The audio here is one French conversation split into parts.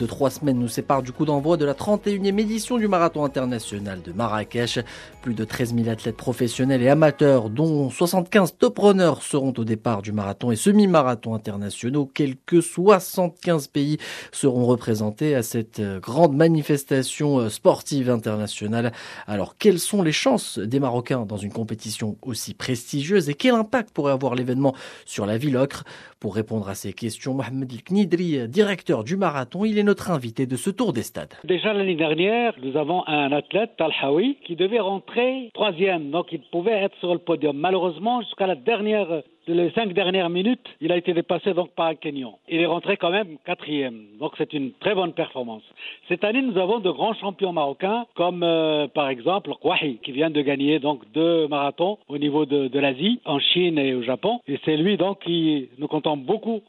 trois semaines nous séparent du coup d'envoi de la 31e édition du marathon international de Marrakech. Plus de 13 000 athlètes professionnels et amateurs, dont 75 top runners, seront au départ du marathon et semi-marathon internationaux. Quelques 75 pays seront représentés à cette grande manifestation sportive internationale. Alors, quelles sont les chances des Marocains dans une compétition aussi prestigieuse et quel impact pourrait avoir l'événement sur la ville ocre? Pour répondre à ces questions, Mohamed El directeur du marathon, il est notre invité de ce tour des stades. Déjà l'année dernière, nous avons un athlète, Talhawi, qui devait rentrer troisième, donc il pouvait être sur le podium. Malheureusement, jusqu'à la dernière les cinq dernières minutes, il a été dépassé donc par un Kenyan. Il est rentré quand même quatrième. Donc c'est une très bonne performance. Cette année, nous avons de grands champions marocains, comme euh, par exemple Kouahi, qui vient de gagner donc deux marathons au niveau de, de l'Asie, en Chine et au Japon. Et c'est lui donc qui nous comptons beaucoup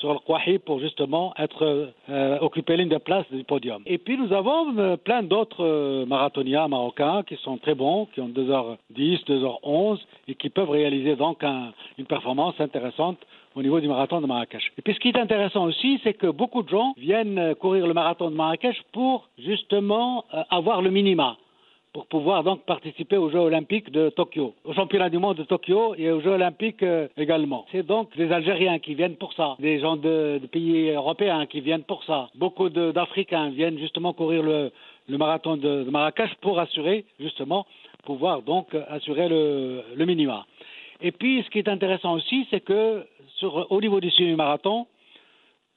sur le Kouahi pour justement être euh, occuper l'une des places du podium. Et puis nous avons euh, plein d'autres euh, marathoniens marocains qui sont très bons, qui ont 2h10, 2h11 et qui peuvent réaliser donc une performance intéressante au niveau du marathon de Marrakech. Et puis ce qui est intéressant aussi, c'est que beaucoup de gens viennent courir le marathon de Marrakech pour justement avoir le minima pour pouvoir donc participer aux Jeux olympiques de Tokyo, aux championnats du monde de Tokyo et aux Jeux olympiques euh, également. C'est donc des Algériens qui viennent pour ça, des gens de, pays européens qui viennent pour ça. Beaucoup d'Africains viennent justement courir le, marathon de, Marrakech pour assurer justement pouvoir donc assurer le, le minima. Et puis ce qui est intéressant aussi, c'est que au niveau du semi-marathon,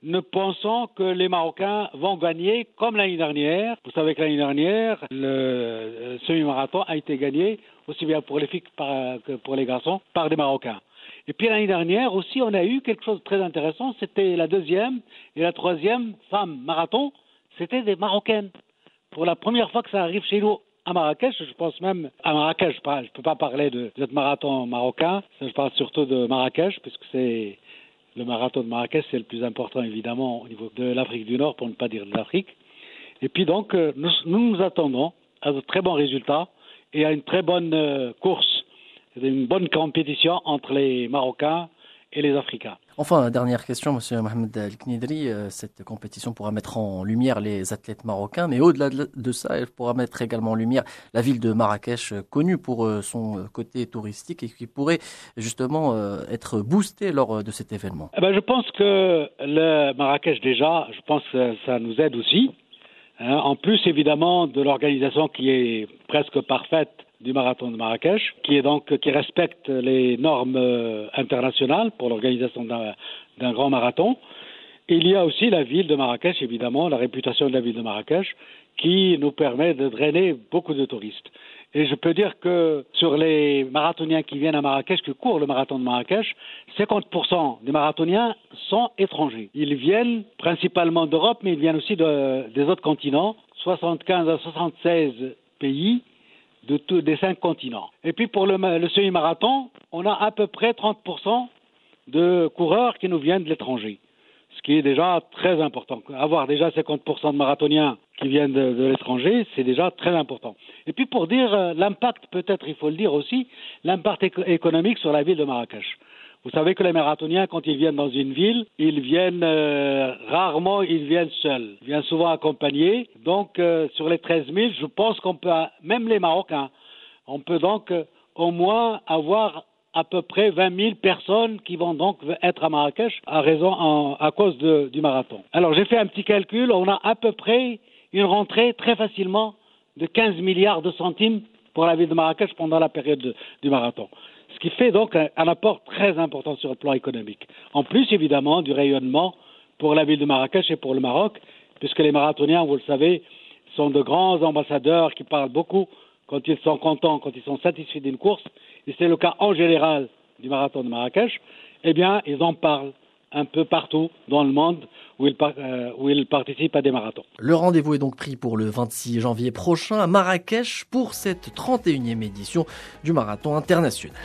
ne pensant que les Marocains vont gagner comme l'année dernière. Vous savez que l'année dernière, le semi-marathon a été gagné aussi bien pour les filles que pour les garçons par des Marocains. Et puis l'année dernière aussi, on a eu quelque chose de très intéressant. C'était la deuxième et la troisième femme marathon, c'était des Marocaines. Pour la première fois que ça arrive chez nous à Marrakech, je pense même à Marrakech, je ne peux pas parler de, de marathon marocain, je parle surtout de Marrakech, puisque c'est le marathon de Marrakech, c'est le plus important évidemment au niveau de l'Afrique du Nord, pour ne pas dire de l'Afrique. Et puis donc, euh, nous, nous, attendons à de très bons résultats et à une très bonne euh, course, une bonne compétition entre les Marocains et les Africains. Enfin, dernière question, Monsieur Mohamed El-Knidri. Euh, cette compétition pourra mettre en lumière les athlètes marocains, mais au-delà de ça, elle pourra mettre également en lumière la ville de Marrakech, euh, connue pour euh, son côté touristique et qui pourrait justement être boostée lors de cet événement. Eh ben, je pense que le Marrakech, déjà, je pense que ça nous aide aussi. Hein. en plus, évidemment, de l'organisation qui est presque parfaite du marathon de Marrakech, qui est donc qui respecte les normes euh, internationales pour l'organisation d'un grand marathon. il y a aussi la ville de Marrakech, évidemment, la réputation de la ville de Marrakech, qui nous permet de drainer beaucoup de touristes. Et je peux dire que sur les marathoniens qui viennent à Marrakech, qui courent le marathon de Marrakech, 50% des marathoniens sont étrangers. Ils viennent principalement d'Europe, mais ils viennent aussi de, des autres continents, 75 à 76 pays de tous, des cinq continents. Et puis pour le, semi-marathon, on a à peu près 30% de coureurs qui nous viennent de l'étranger, ce qui est déjà très important. Avoir déjà 50% de marathoniens qui viennent de, de l'étranger, c'est déjà très important. Et puis pour dire euh, l'impact, peut-être il faut le dire aussi, l'impact économique sur la ville de Marrakech. Vous savez que les marathoniens, quand ils viennent dans une ville, ils viennent euh, rarement, ils viennent seuls. Ils viennent souvent accompagnés. Donc, euh, sur les 13 000, je pense qu'on peut, même les Marocains, on peut donc euh, au moins avoir à peu près 20 000 personnes qui vont donc être à Marrakech à raison à cause du marathon. Alors j'ai fait un petit calcul, on a à peu près une rentrée très facilement de 15 milliards de centimes pour la ville de Marrakech pendant la période du marathon. Ce qui fait donc un, apport très important sur le plan économique. En plus, évidemment, du rayonnement pour la ville de Marrakech et pour le Maroc, puisque les marathoniens, vous le savez, sont de grands ambassadeurs qui parlent beaucoup quand ils sont contents, quand ils sont satisfaits d'une course, et c'est le cas en général du marathon de Marrakech, eh bien, ils en parlent un peu partout dans le monde où il, euh, où il participe à des marathons. Le rendez-vous est donc pris pour le 26 janvier prochain à Marrakech pour cette 31e édition du marathon international.